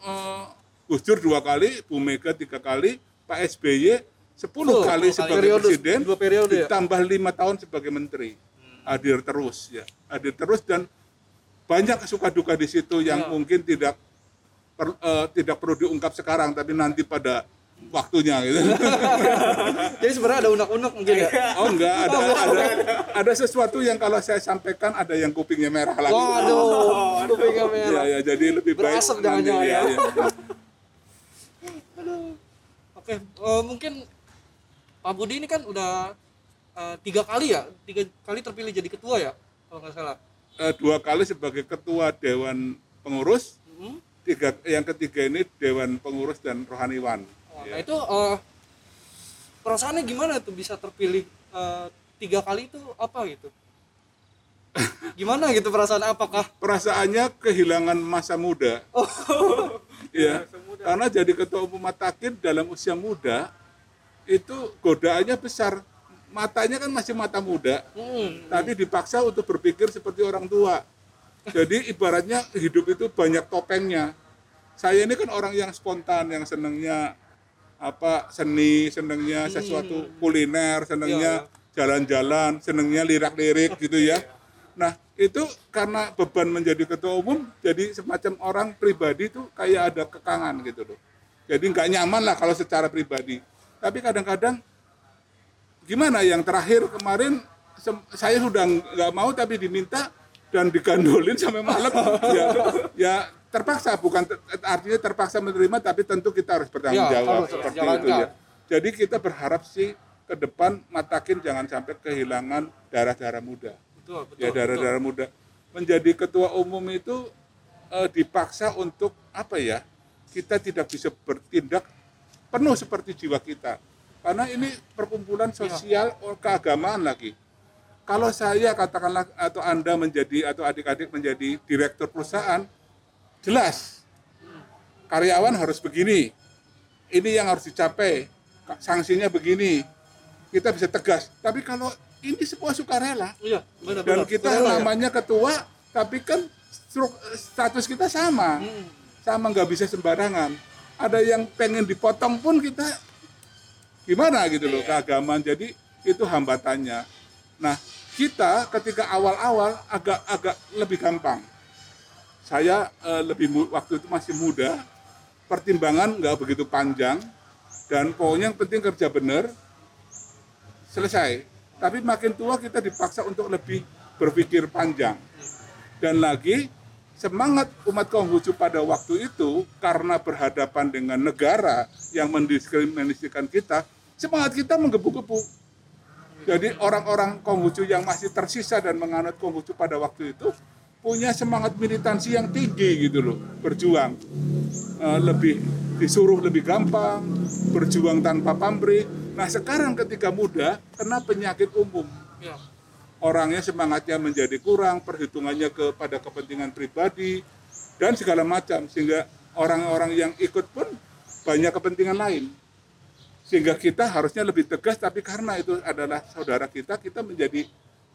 eh, Gus Dur dua kali, Bu Mega tiga kali, Pak SBY sepuluh
Oh,
kali
sepuluh kali.
sebagai
Periode,
presiden,
dua periode ya?
ditambah lima tahun sebagai menteri, hadir terus ya, hadir terus dan banyak suka duka di situ yang
Ya.
mungkin tidak per- eh, tidak perlu diungkap sekarang, tapi nanti pada waktunya gitu.
Jadi sebenarnya ada unek-unek mungkin ya.
Oh enggak, ada ada ada sesuatu yang kalau saya sampaikan ada yang kupingnya merah lagi.
Waduh, kupingnya merah.
Ya, ya, jadi lebih baik
Berasap
nanti,
jangan-jangan
ya,
ya. Oke, eh, mungkin Pak Budi ini kan udah eh, tiga kali ya, tiga kali terpilih jadi ketua ya, kalau nggak salah.
Eh, dua kali sebagai ketua dewan pengurus,
Hmm?
tiga yang ketiga ini dewan pengurus dan rohaniwan.
Oh,
Ya.
Nah itu eh, perasaannya gimana tuh bisa terpilih eh, tiga kali itu apa gitu? Gimana gitu perasaan apakah?
Perasaannya kehilangan masa muda.
Oh.
ya, karena jadi ketua umum Matakin dalam usia muda itu godaannya besar. Matanya kan masih mata muda,
Hmm.
tapi dipaksa untuk berpikir seperti orang tua. Jadi ibaratnya hidup itu banyak topengnya. Saya ini kan orang yang spontan, yang senengnya apa seni, senengnya sesuatu kuliner, senengnya jalan-jalan, senengnya lirak-lirik gitu ya. Nah itu karena beban menjadi ketua umum, jadi semacam orang pribadi itu kayak ada kekangan gitu loh. Jadi nggak nyaman lah kalau secara pribadi. Tapi kadang-kadang gimana? Yang terakhir kemarin saya sudah nggak mau tapi diminta dan digandolin sampai malam. Ya, ya terpaksa. Bukan artinya terpaksa menerima tapi tentu kita harus bertanggung
Ya,
jawab.
harus,
seperti
jangan
itu ya. jadi kita berharap sih ke depan Matakin jangan sampai kehilangan darah-darah muda.
Betul, betul.
ya darah-darah muda. Menjadi ketua umum itu eh, dipaksa untuk apa ya? Kita tidak bisa bertindak penuh seperti jiwa kita karena ini perkumpulan sosial oh, keagamaan lagi. Kalau saya katakanlah atau anda menjadi atau adik-adik menjadi direktur perusahaan jelas. Karyawan harus begini. Ini yang harus dicapai. Sanksinya begini. Kita bisa tegas. Tapi kalau ini semua sukarela.
Iya, benar
dan
benar.
kita
Benar, ya.
namanya ketua tapi kan struk- status kita sama.
Hmm.
sama nggak bisa sembarangan. Ada yang pengen dipotong pun kita gimana gitu loh keagamaan jadi itu hambatannya nah kita ketika awal-awal agak agak lebih gampang saya eh, lebih waktu itu masih muda pertimbangan nggak begitu panjang dan pokoknya yang penting kerja benar selesai. Tapi makin tua kita dipaksa untuk lebih berpikir panjang. Dan lagi semangat umat Konghucu pada waktu itu karena berhadapan dengan negara yang mendiskriminasikan kita, semangat kita menggebu-gebu. Jadi orang-orang Konghucu yang masih tersisa dan menganut Konghucu pada waktu itu punya semangat militansi yang tinggi gitu loh, berjuang. Eh, lebih disuruh lebih gampang, berjuang tanpa pamrih. Nah sekarang ketika muda kena penyakit umum,
Iya.
Orangnya semangatnya menjadi kurang, perhitungannya kepada kepentingan pribadi dan segala macam sehingga orang-orang yang ikut pun banyak kepentingan lain. Sehingga kita harusnya lebih tegas tapi karena itu adalah saudara kita, kita menjadi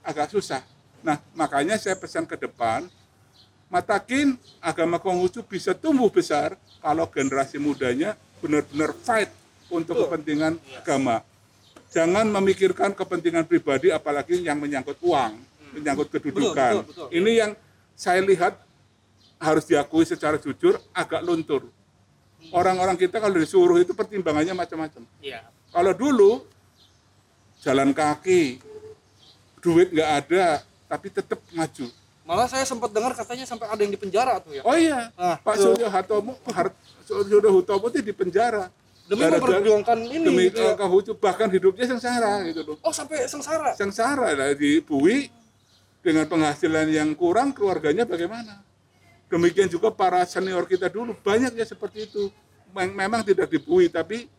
agak susah. Nah, makanya saya pesan ke depan Matakin agama Konghucu bisa tumbuh besar kalau generasi mudanya benar-benar fight untuk
Betul.
kepentingan agama. Jangan memikirkan kepentingan pribadi apalagi yang menyangkut uang, menyangkut kedudukan.
Betul, betul, betul.
Ini yang saya lihat harus diakui secara jujur agak luntur. Orang-orang kita kalau disuruh itu pertimbangannya macam-macam.
Iya.
Kalau dulu jalan kaki, duit nggak ada, tapi tetap maju.
Malah saya sempat dengar katanya sampai ada yang di penjara tuh ya.
Oh iya,
Ah,
Pak. Suryo Hatomo, Har- Suryo Hutomo itu di penjara.
Demi memperjuangkan ini
demi
gitu ya.
Bahkan hidupnya sengsara gitu loh.
Oh sampai sengsara.
Sengsara lah di Bui dengan penghasilan yang kurang keluarganya bagaimana? Demikian juga para senior kita dulu banyak ya seperti itu. Mem- Memang tidak dibui tapi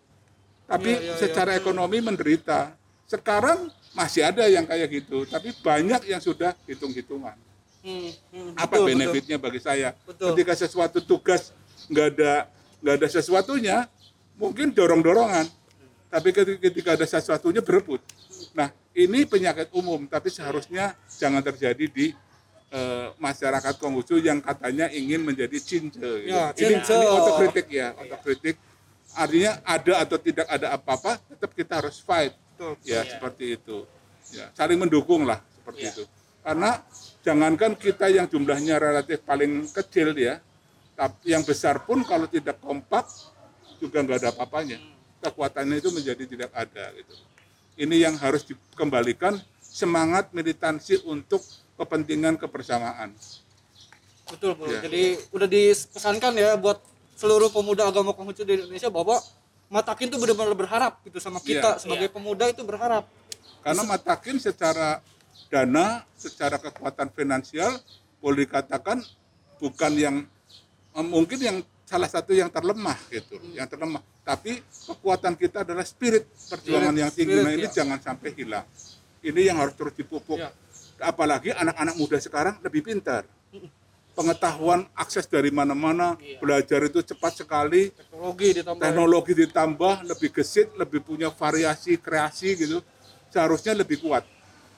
tapi
Iya, iya,
secara ekonomi menderita. Sekarang masih ada yang kayak gitu, tapi banyak yang sudah hitung-hitungan.
Hmm, hmm,
apa
betul,
benefitnya bagi saya
Betul.
ketika sesuatu tugas nggak ada nggak ada sesuatunya mungkin dorong dorongan tapi ketika, ada sesuatunya berebut nah ini penyakit umum tapi seharusnya jangan terjadi di eh, masyarakat Konghucu yang katanya ingin menjadi cince gitu.
Ya,
ini,
cince.
ini otokritik ya otokritik artinya ada atau tidak ada apa-apa tetap kita harus fight
Betul.
ya
Iya.
seperti itu ya saling mendukung lah seperti
Iya.
itu karena jangankan kita yang jumlahnya relatif paling kecil ya tapi yang besar pun kalau tidak kompak juga nggak ada apa-apanya kekuatannya itu menjadi tidak ada gitu ini yang harus dikembalikan semangat militansi untuk kepentingan kebersamaan
Betul, Bu.
Ya.
Jadi udah dipesankan ya buat seluruh pemuda agama Konghucu di Indonesia bahwa Matakin tuh benar-benar berharap gitu sama kita
Iya.
sebagai
Iya.
pemuda itu berharap.
karena Matakin secara dana, secara kekuatan finansial boleh dikatakan bukan yang mungkin yang salah satu yang terlemah gitu, yang terlemah. Tapi kekuatan kita adalah spirit perjuangan
Spirit,
yang tinggi.
spirit,
Nah ini
ya.
jangan sampai hilang. Ini yang harus terus dipupuk.
Ya.
Apalagi anak-anak muda sekarang lebih pintar. Pengetahuan akses dari mana-mana,
Iya.
belajar itu cepat sekali,
Teknologi ditambah.
teknologi ditambah lebih gesit lebih punya variasi kreasi gitu seharusnya lebih kuat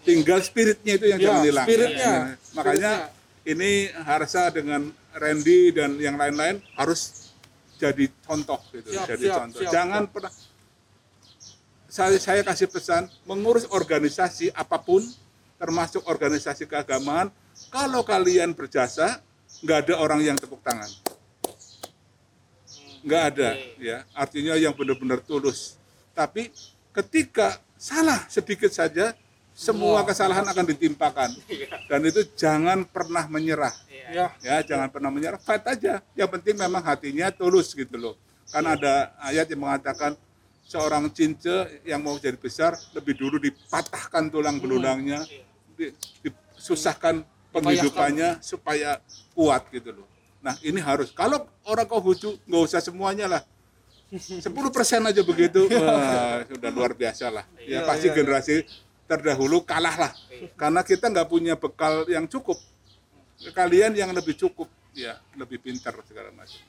tinggal spiritnya itu yang
Ya,
jangan hilang
spiritnya.
Ya. makanya ini harsa dengan Randy dan yang lain-lain harus jadi contoh gitu
Siap,
jadi
siap,
contoh.
siap,
jangan pernah saya saya kasih pesan mengurus organisasi apa pun termasuk organisasi keagamaan kalau kalian berjasa nggak ada orang yang tepuk tangan. Nggak ada ya. Artinya yang benar-benar tulus. Tapi ketika salah sedikit saja semua kesalahan akan ditimpakan. Dan itu jangan pernah menyerah.
Ya.
ya jangan pernah menyerah. Fight aja. Yang penting memang hatinya tulus gitu loh. Kan ada ayat yang mengatakan seorang cince yang mau jadi besar lebih dulu dipatahkan tulang belulangnya di- disusahkan penghidupannya supaya kuat gitu loh. Nah ini harus. Kalau orang Konghucu nggak usah semuanya lah. 10% aja begitu. Wah, sudah luar biasa lah. Ya
Iya,
pasti
iya,
generasi terdahulu kalah lah karena kita nggak punya bekal yang cukup kalian yang lebih cukup ya lebih pintar segala macam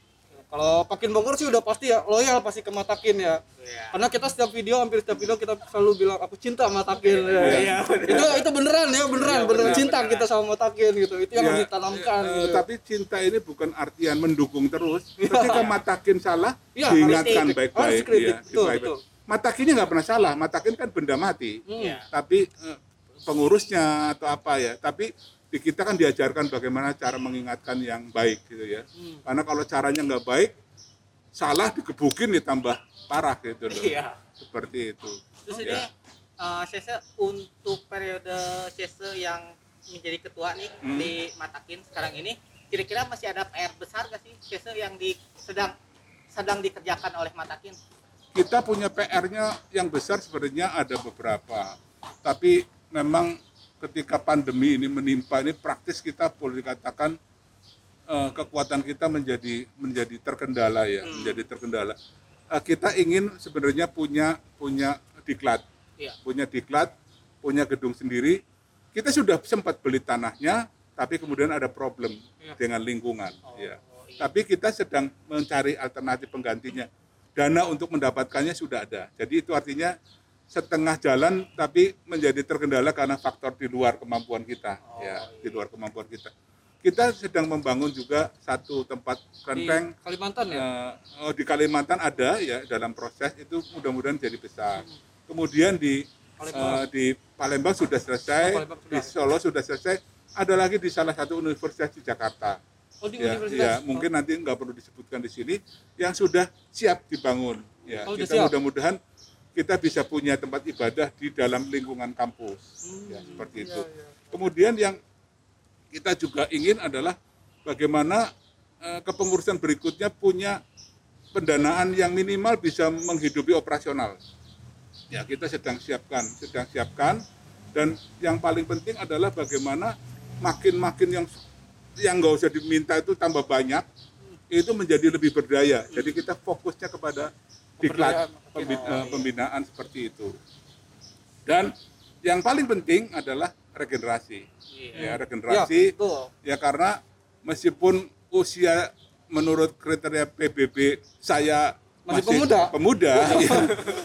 Kalau Pakin Bogor sih udah pasti ya loyal pasti ke Matakin ya.
Iya.
Karena kita setiap video hampir setiap video kita selalu bilang aku cinta sama Matakin. Ya.
Iya,
itu itu beneran ya beneran beneran
benar,
cinta kita sama Matakin gitu. Itu yang
Ya,
harus ditanamkan.
eh,
gitu.
tapi cinta ini bukan artian mendukung terus ketika matakin salah
Ya,
diingatkan baik-baik
Harus kritik,
ya,
betul,
baik-baik.
betul.
Matakinnya nggak pernah salah matakin kan benda mati
Hmm.
Iya.
tapi eh, pengurusnya atau apa ya tapi di kita kan diajarkan bagaimana cara mengingatkan yang baik gitu ya
Hmm.
karena kalau caranya nggak baik salah digebukin ditambah parah gitu loh
Iya.
seperti itu
Terus
Ya.
ini eh, Sese untuk periode Sese yang menjadi ketua nih
Hmm.
di Matakin sekarang ini kira-kira masih ada PR besar gak sih Sese yang di sedang sedang dikerjakan oleh Matakin?
Kita punya PR-nya yang besar sebenarnya ada beberapa. Tapi memang ketika pandemi ini menimpa ini praktis kita boleh dikatakan eh, kekuatan kita menjadi menjadi terkendala ya, menjadi terkendala. Eh, kita ingin sebenarnya punya punya diklat,
Iya.
punya diklat, punya gedung sendiri. kita sudah sempat beli tanahnya, tapi kemudian ada problem
Iya.
dengan lingkungan.
Oh,
ya.
iya.
Tapi kita sedang mencari alternatif penggantinya. Dana untuk mendapatkannya sudah ada. Jadi itu artinya setengah jalan tapi menjadi terkendala karena faktor di luar kemampuan kita.
Oh,
ya,
iya.
di luar kemampuan kita. Kita sedang membangun juga satu tempat
di
kelenteng
Kalimantan ya
Eh, oh, di Kalimantan ada ya dalam proses itu mudah-mudahan jadi besar. Kemudian di
Palembang.
eh, di Palembang sudah selesai,
Oh, Palembang
di
sudah.
Solo sudah selesai. Ada lagi di salah satu universitas di Jakarta.
Oh di
Ya,
universitas
ya, mungkin nanti nggak perlu disebutkan di sini yang sudah siap dibangun. Ya,
Oh,
kita mudah-mudahan kita bisa punya tempat ibadah di dalam lingkungan kampus.
Hmm,
Ya, seperti
iya,
itu.
iya.
Kemudian yang kita juga ingin adalah bagaimana eh, kepengurusan berikutnya punya pendanaan yang minimal bisa menghidupi operasional. Ya, kita sedang siapkan, sedang siapkan dan yang paling penting adalah bagaimana makin-makin yang yang nggak usah diminta itu tambah banyak itu menjadi lebih berdaya. Jadi kita fokusnya kepada diklat
Pemberdayaan.
pembi-
Oh,
eh,
iya.
pembinaan seperti itu. Dan yang paling penting adalah regenerasi.
Iya.
Ya,
ya
regenerasi
betul
ya karena meskipun usia menurut kriteria PBB saya
Masih pemuda.
pemuda ya,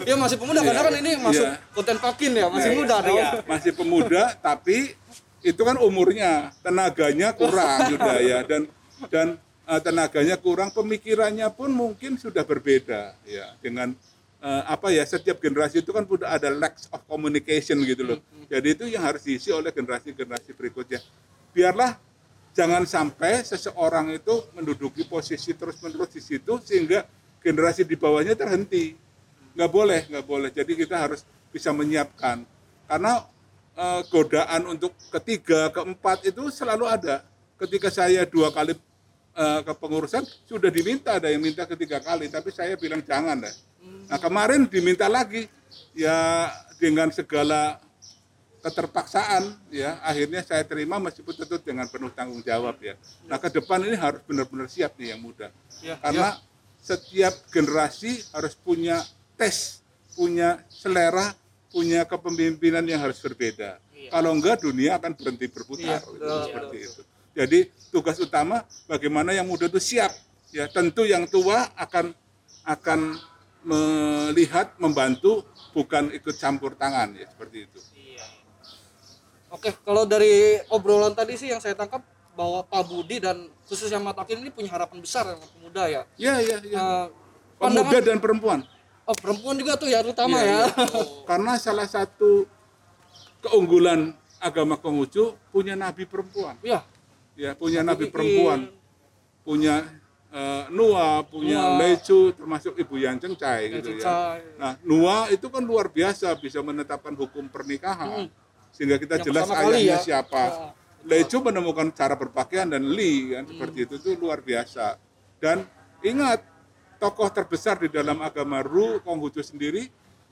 ya masih pemuda karena kan ini masuk
Iya.
konten pakin ya masih
Iya.
muda dong
Iya.
masih pemuda tapi itu kan umurnya tenaganya kurang sudah ya dan dan eh, tenaganya kurang pemikirannya pun mungkin sudah berbeda ya. Dengan eh, apa ya setiap generasi itu kan sudah ada lack of communication gitu loh. Jadi itu yang harus diisi oleh generasi-generasi berikutnya. Biarlah jangan sampai seseorang itu menduduki posisi terus-menerus di situ sehingga generasi di bawahnya terhenti. Nggak boleh nggak boleh. Jadi kita harus bisa menyiapkan. Karena eh, godaan untuk ketiga keempat itu selalu ada. Ketika saya dua kali eh, kepengurusan sudah diminta ada yang minta ketiga kali tapi saya bilang jangan deh nah kemarin diminta lagi ya dengan segala keterpaksaan ya akhirnya saya terima meskipun tentu dengan penuh tanggung jawab ya. Nah ke depan ini harus benar-benar siap nih yang muda.
Ya,
karena setiap generasi harus punya tes, punya selera, punya kepemimpinan yang harus berbeda.
Iya.
Kalau enggak dunia akan berhenti berputar
Iya,
gitu,
betul,
seperti
betul.
itu. Jadi tugas utama bagaimana yang muda itu siap. Ya tentu yang tua akan akan melihat, membantu, bukan ikut campur tangan ya seperti itu.
Iya.
Oke, kalau dari obrolan tadi sih yang saya tangkap bahwa Pak Budi dan khususnya Matakin ini punya harapan besar dengan pemuda ya.
Ya ya ya.
Eh,
Pemuda
pandangan
dan perempuan.
Oh perempuan juga tuh ya terutama
Iya,
ya.
iya. Karena salah satu keunggulan agama Konghucu punya nabi perempuan.
Iya.
Ya, punya nabi
Kiki.
perempuan, punya eh, Nua, punya
Nua.
Lecu, termasuk Ibu Yang Cengcai gitu ya.
Cengcai.
Nah, Nua itu kan luar biasa bisa menetapkan hukum pernikahan. Sehingga kita
Yang
jelas ayahnya
ya.
siapa.
Ya,
Lecu menemukan cara berpakaian dan Li kan seperti itu itu luar biasa. Dan ingat tokoh terbesar di dalam agama Ru Konghucu sendiri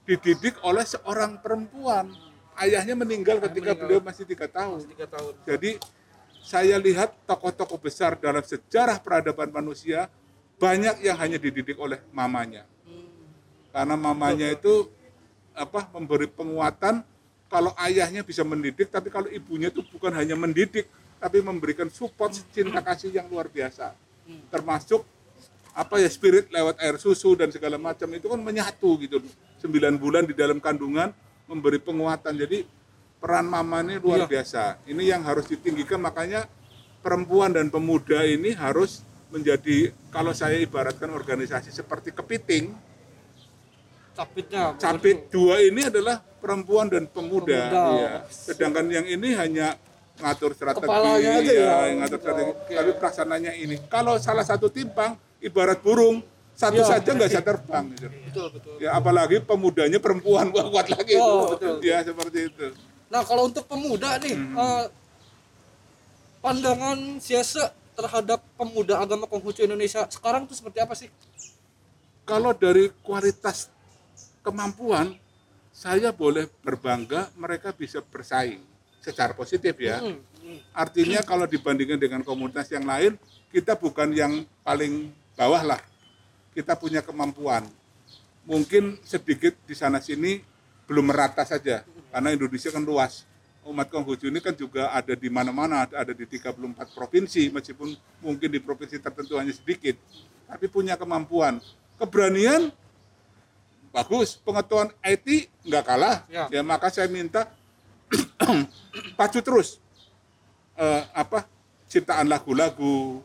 dididik oleh seorang perempuan. Ayahnya meninggal ketika
meninggal.
beliau masih tiga tahun.
tiga tahun.
Jadi saya lihat tokoh-tokoh besar dalam sejarah peradaban manusia banyak yang hanya dididik oleh mamanya. Karena mamanya itu apa memberi penguatan kalau ayahnya bisa mendidik tapi kalau ibunya itu bukan hanya mendidik tapi memberikan support cinta kasih yang luar biasa. Termasuk apa ya spirit lewat air susu dan segala macam itu kan menyatu gitu. Sembilan bulan di dalam kandungan memberi penguatan. Jadi peran mama ini luar
Iya.
biasa. Ini yang harus ditinggikan makanya perempuan dan pemuda ini harus menjadi kalau saya ibaratkan organisasi seperti kepiting,
Capitnya.
capit dua ini adalah perempuan dan pemuda,
Pemuda.
iya. Sedangkan yang ini hanya ngatur strategi,
Kepalanya aja ya.
yang ngatur strategi.
Oke.
Tapi pelaksananya ini. Kalau salah satu timpang, ibarat burung, satu
Iya.
saja nggak bisa terbang. Gitu.
Betul betul.
Ya apalagi pemudanya perempuan wah, kuat lagi.
Oh, betul.
Ya seperti itu.
Nah kalau untuk pemuda nih,
Hmm.
eh, pandangan siasa terhadap pemuda agama Konghucu Indonesia sekarang tuh seperti apa sih?
Kalau dari kualitas kemampuan, saya boleh berbangga mereka bisa bersaing secara positif ya.
Hmm, hmm.
Artinya kalau dibandingkan dengan komunitas yang lain, kita bukan yang paling bawah lah. Kita punya kemampuan. Mungkin sedikit di sana sini belum merata saja, karena Indonesia kan luas. umat Konghucu ini kan juga ada di mana-mana, ada di 34 provinsi, meskipun mungkin di provinsi tertentu hanya sedikit, tapi punya kemampuan, keberanian, bagus, pengetahuan IT nggak kalah,
Ya.
ya maka saya minta pacu terus eh, apa ciptaan lagu-lagu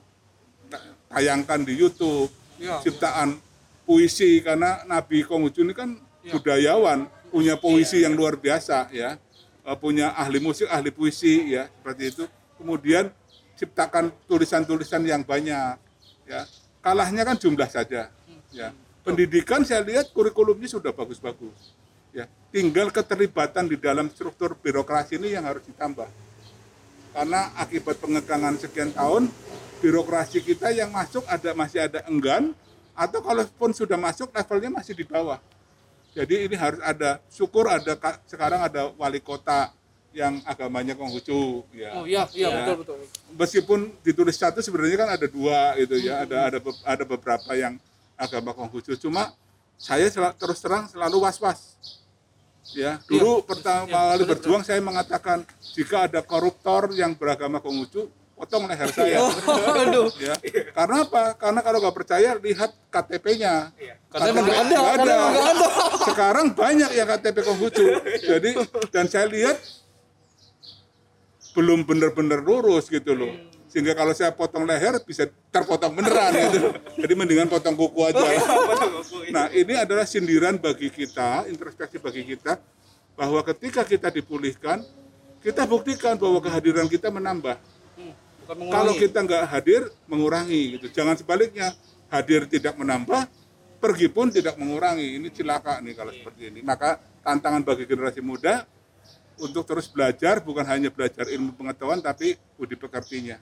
tayangkan di YouTube
Ya.
ciptaan puisi karena Nabi Konghucu ini kan
Ya.
budayawan punya puisi yang luar biasa ya. Eh, punya ahli musik ahli puisi ya seperti itu. Kemudian ciptakan tulisan-tulisan yang banyak ya. Kalahnya kan jumlah saja ya. Pendidikan saya lihat kurikulumnya sudah bagus-bagus ya. Tinggal keterlibatan di dalam struktur birokrasi ini yang harus ditambah. Karena akibat pengekangan sekian tahun birokrasi kita yang masuk ada masih ada enggan atau kalaupun sudah masuk levelnya masih di bawah. Jadi ini harus ada syukur ada ka- sekarang ada wali kota yang agamanya Konghucu ya.
Oh iya, iya
Ya.
betul betul.
meskipun ditulis satu sebenarnya kan ada dua gitu ya. Ada ada be- ada beberapa yang agama Konghucu. Cuma saya sel- terus terang selalu was was ya dulu pertama
Iya,
kali berjuang saya mengatakan jika ada koruptor yang beragama Konghucu potong leher saya.
Aduh.
ya. Karena apa? Karena kalau nggak percaya lihat KTP-nya
Karena emang nggak ada,
nggak
ada.
sekarang banyak yang KTP Konghucu. Jadi dan saya lihat belum benar-benar lurus gitu loh. Sehingga kalau saya potong leher bisa terpotong beneran gitu jadi mendingan potong kuku aja. Nah ini adalah sindiran bagi kita introspeksi bagi kita bahwa ketika kita dipulihkan kita buktikan bahwa kehadiran kita menambah
mengurangi.
kalau kita nggak hadir mengurangi gitu jangan sebaliknya hadir tidak menambah pergi pun tidak mengurangi ini cilaka nih kalau seperti ini maka tantangan bagi generasi muda untuk terus belajar bukan hanya belajar ilmu pengetahuan tapi budi pekertinya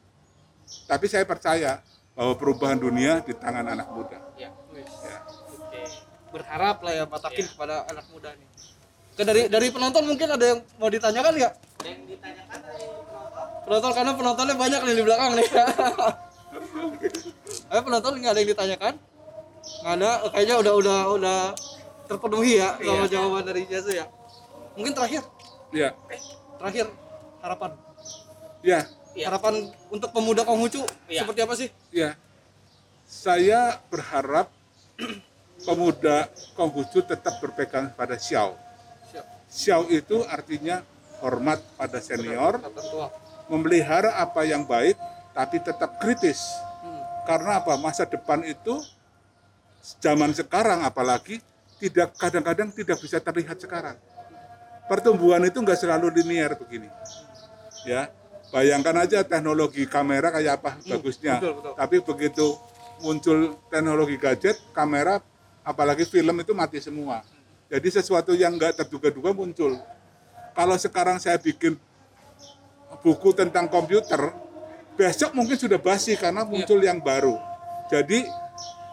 tapi saya percaya bahwa perubahan dunia di tangan anak muda
Ya.
Ya.
Oke.
berharap lah ya matakin kepada anak muda nih. Oke, dari dari penonton mungkin ada yang mau ditanyakan nggak?
Yang ditanyakan penonton
karena penontonnya banyak nih di belakang nih. Ayo penonton nggak ada yang ditanyakan? Nggak ada, kayaknya udah udah udah terpenuhi ya sama
Iya.
jawaban dari Jesu ya. Mungkin terakhir,
ya
terakhir harapan.
ya
Iya.
Harapan untuk pemuda Konghucu
Iya.
seperti apa sih?
ya saya berharap pemuda Konghucu tetap berpegang pada Xiao
Siap.
Xiao itu artinya hormat pada senior,
tua.
Memelihara apa yang baik, tapi tetap kritis.
Hmm.
Karena apa? Masa depan itu zaman sekarang apalagi tidak kadang-kadang tidak bisa terlihat sekarang. Pertumbuhan itu nggak selalu linear begini. Ya, bayangkan aja teknologi kamera kayak apa bagusnya.
betul, betul.
Tapi begitu muncul teknologi gadget, kamera, apalagi film itu mati semua. Jadi sesuatu yang nggak terduga-duga muncul. Kalau sekarang saya bikin buku tentang komputer, besok mungkin sudah basi karena muncul yang baru. Jadi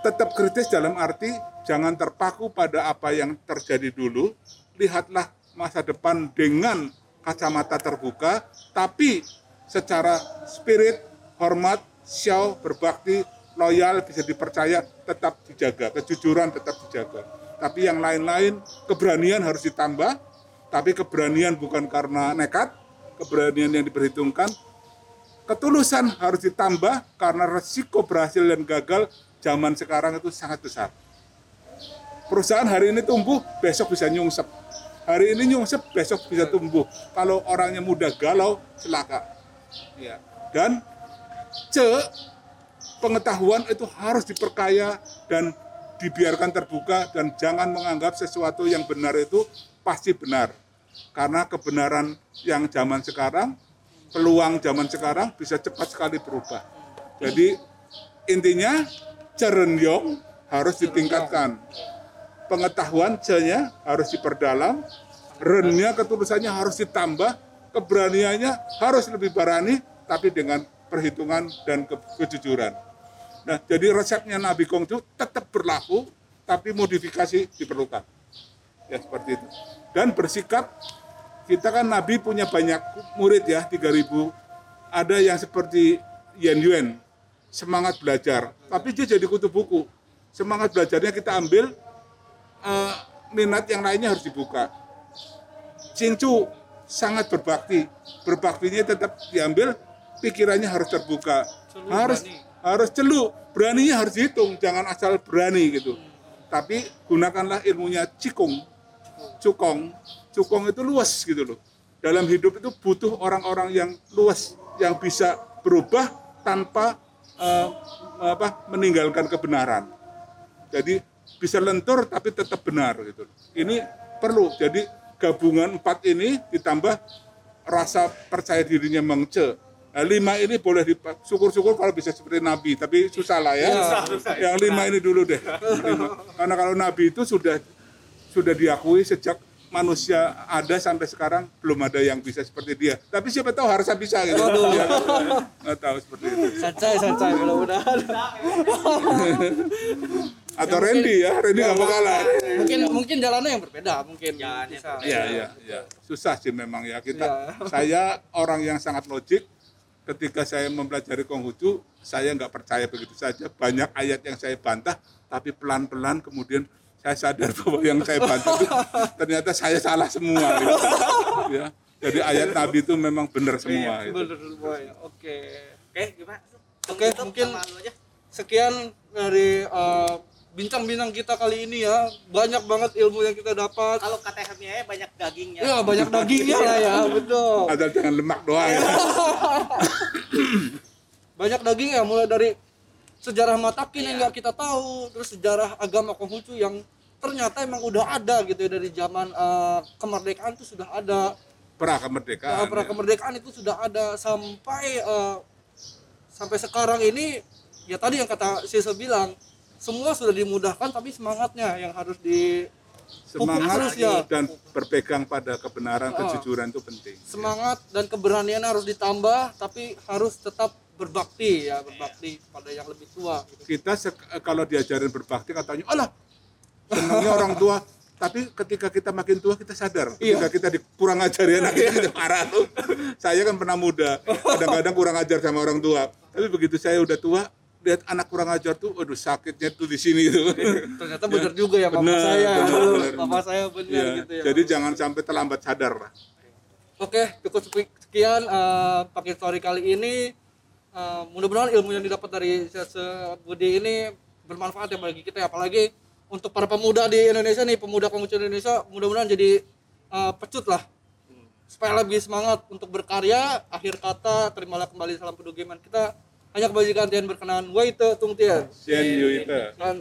tetap kritis dalam arti jangan terpaku pada apa yang terjadi dulu, lihatlah masa depan dengan kacamata terbuka, tapi secara spirit, hormat, xiao, berbakti, loyal, bisa dipercaya, tetap dijaga, kejujuran tetap dijaga. Tapi yang lain-lain, keberanian harus ditambah, tapi keberanian bukan karena nekat, keberanian yang diperhitungkan, ketulusan harus ditambah karena resiko berhasil dan gagal zaman sekarang itu sangat besar. Perusahaan hari ini tumbuh, besok bisa nyungsep. Hari ini nyungsep, besok bisa tumbuh. Kalau orangnya mudah galau, celaka. Ya. Dan C, pengetahuan itu harus diperkaya dan dibiarkan terbuka dan jangan menganggap sesuatu yang benar itu pasti benar. Karena kebenaran yang zaman sekarang, peluang zaman sekarang bisa cepat sekali berubah. Jadi intinya cerenyong harus ditingkatkan. Pengetahuan C-nya harus diperdalam, rennya ketulusannya harus ditambah, keberaniannya harus lebih berani, tapi dengan perhitungan dan ke- kejujuran. Nah, jadi resepnya Nabi Kongju tetap berlaku, tapi modifikasi diperlukan. Ya, seperti itu. Dan bersikap, kita kan Nabi punya banyak murid ya, 3000. Ada yang seperti Yan Yuen, semangat belajar. Tapi dia jadi kutu buku. Semangat belajarnya kita ambil, eh, minat yang lainnya harus dibuka. Cincu, sangat berbakti. Berbaktinya tetap diambil, pikirannya harus terbuka,
Celu,
harus
berani.
harus celuk, beraninya harus dihitung, jangan asal berani gitu. Tapi gunakanlah ilmunya cikung, cukong, cukong itu luas gitu loh. Dalam hidup itu butuh orang-orang yang luas, yang bisa berubah tanpa eh, apa meninggalkan kebenaran. Jadi bisa lentur tapi tetap benar gitu. Ini perlu. Jadi gabungan empat ini ditambah rasa percaya dirinya mengce. Nah, lima ini boleh syukur-syukur kalau bisa seperti Nabi, tapi susah lah ya.
Susah,
susah.
Yang lima ini dulu deh. Lima. Karena kalau Nabi itu sudah sudah diakui sejak manusia ada sampai sekarang belum ada yang bisa seperti dia. Tapi siapa tahu harusnya bisa gitu. Ya, nggak tahu seperti itu.
Sancai, sancai mudah-mudahan.
Atau Randy ya, Randy nggak bakalan.
mungkin mungkin jalannya yang berbeda, mungkin
Jalannya
bisa.
Iya, iya, iya. Susah sih memang ya kita.
Iya.
Saya orang yang sangat logik. Ketika saya mempelajari Konghucu, saya nggak percaya begitu saja. Banyak ayat yang saya bantah, tapi pelan-pelan kemudian saya sadar bahwa yang saya bantah itu ternyata saya salah semua. gitu. Ya. Jadi ayat Nabi itu memang benar semua.
Iya,
gitu.
bener semua ya. Oke.
oke gimana
Oke,
Tutup
mungkin-. Sekian dari eh, bincang-bincang kita kali ini ya. Banyak banget ilmu yang kita dapat.
kalau kata Hermia banyak dagingnya
Ya, banyak dagingnya lah ya, betul.
Ada jangan lemak doang. ya.
banyak daging ya mulai dari sejarah Matakin yang nggak kita tahu terus sejarah agama Konghucu yang ternyata emang udah ada gitu ya dari zaman eh, kemerdekaan itu sudah ada
Pra
Nah,
kemerdekaan.
pra
ya.
kemerdekaan itu sudah ada sampai eh, sampai sekarang ini ya tadi yang kata Sisa bilang semua sudah dimudahkan tapi semangatnya yang harus di
Semangat
ya.
dan berpegang pada kebenaran, kejujuran itu penting.
semangat dan keberanian harus ditambah tapi harus tetap berbakti ya berbakti pada yang lebih tua gitu.
kita sek- kalau diajarin berbakti katanya alah senangnya orang tua. Tapi ketika kita makin tua kita sadar.
Iya.
ketika kita di, kurang ajar ya anak kita parah tuh. Saya kan pernah muda kadang-kadang kurang ajar sama orang tua. Tapi begitu saya udah tua lihat anak kurang ajar tuh aduh sakitnya tuh di sini tuh.
Ternyata benar juga ya mama
Benar,
saya.
benar,
dulu
benar.
papa saya benar
Ya,
gitu ya
jadi jangan sampai terlambat sadar. Lah
oke cukup sekian eh, pakai story kali ini Eh, mudah-mudahan ilmu yang didapat dari Sese Budi ini bermanfaat ya bagi kita. Ya apalagi untuk para pemuda di Indonesia nih pemuda Konghucu Indonesia mudah-mudahan jadi eh, pecut lah. Supaya lebih semangat untuk berkarya. Akhir kata terimalah kembali salam pedugiman kita. Hanya kebajikan Tian berkenan. Waite Tung Tian
Sian Yu itu
dan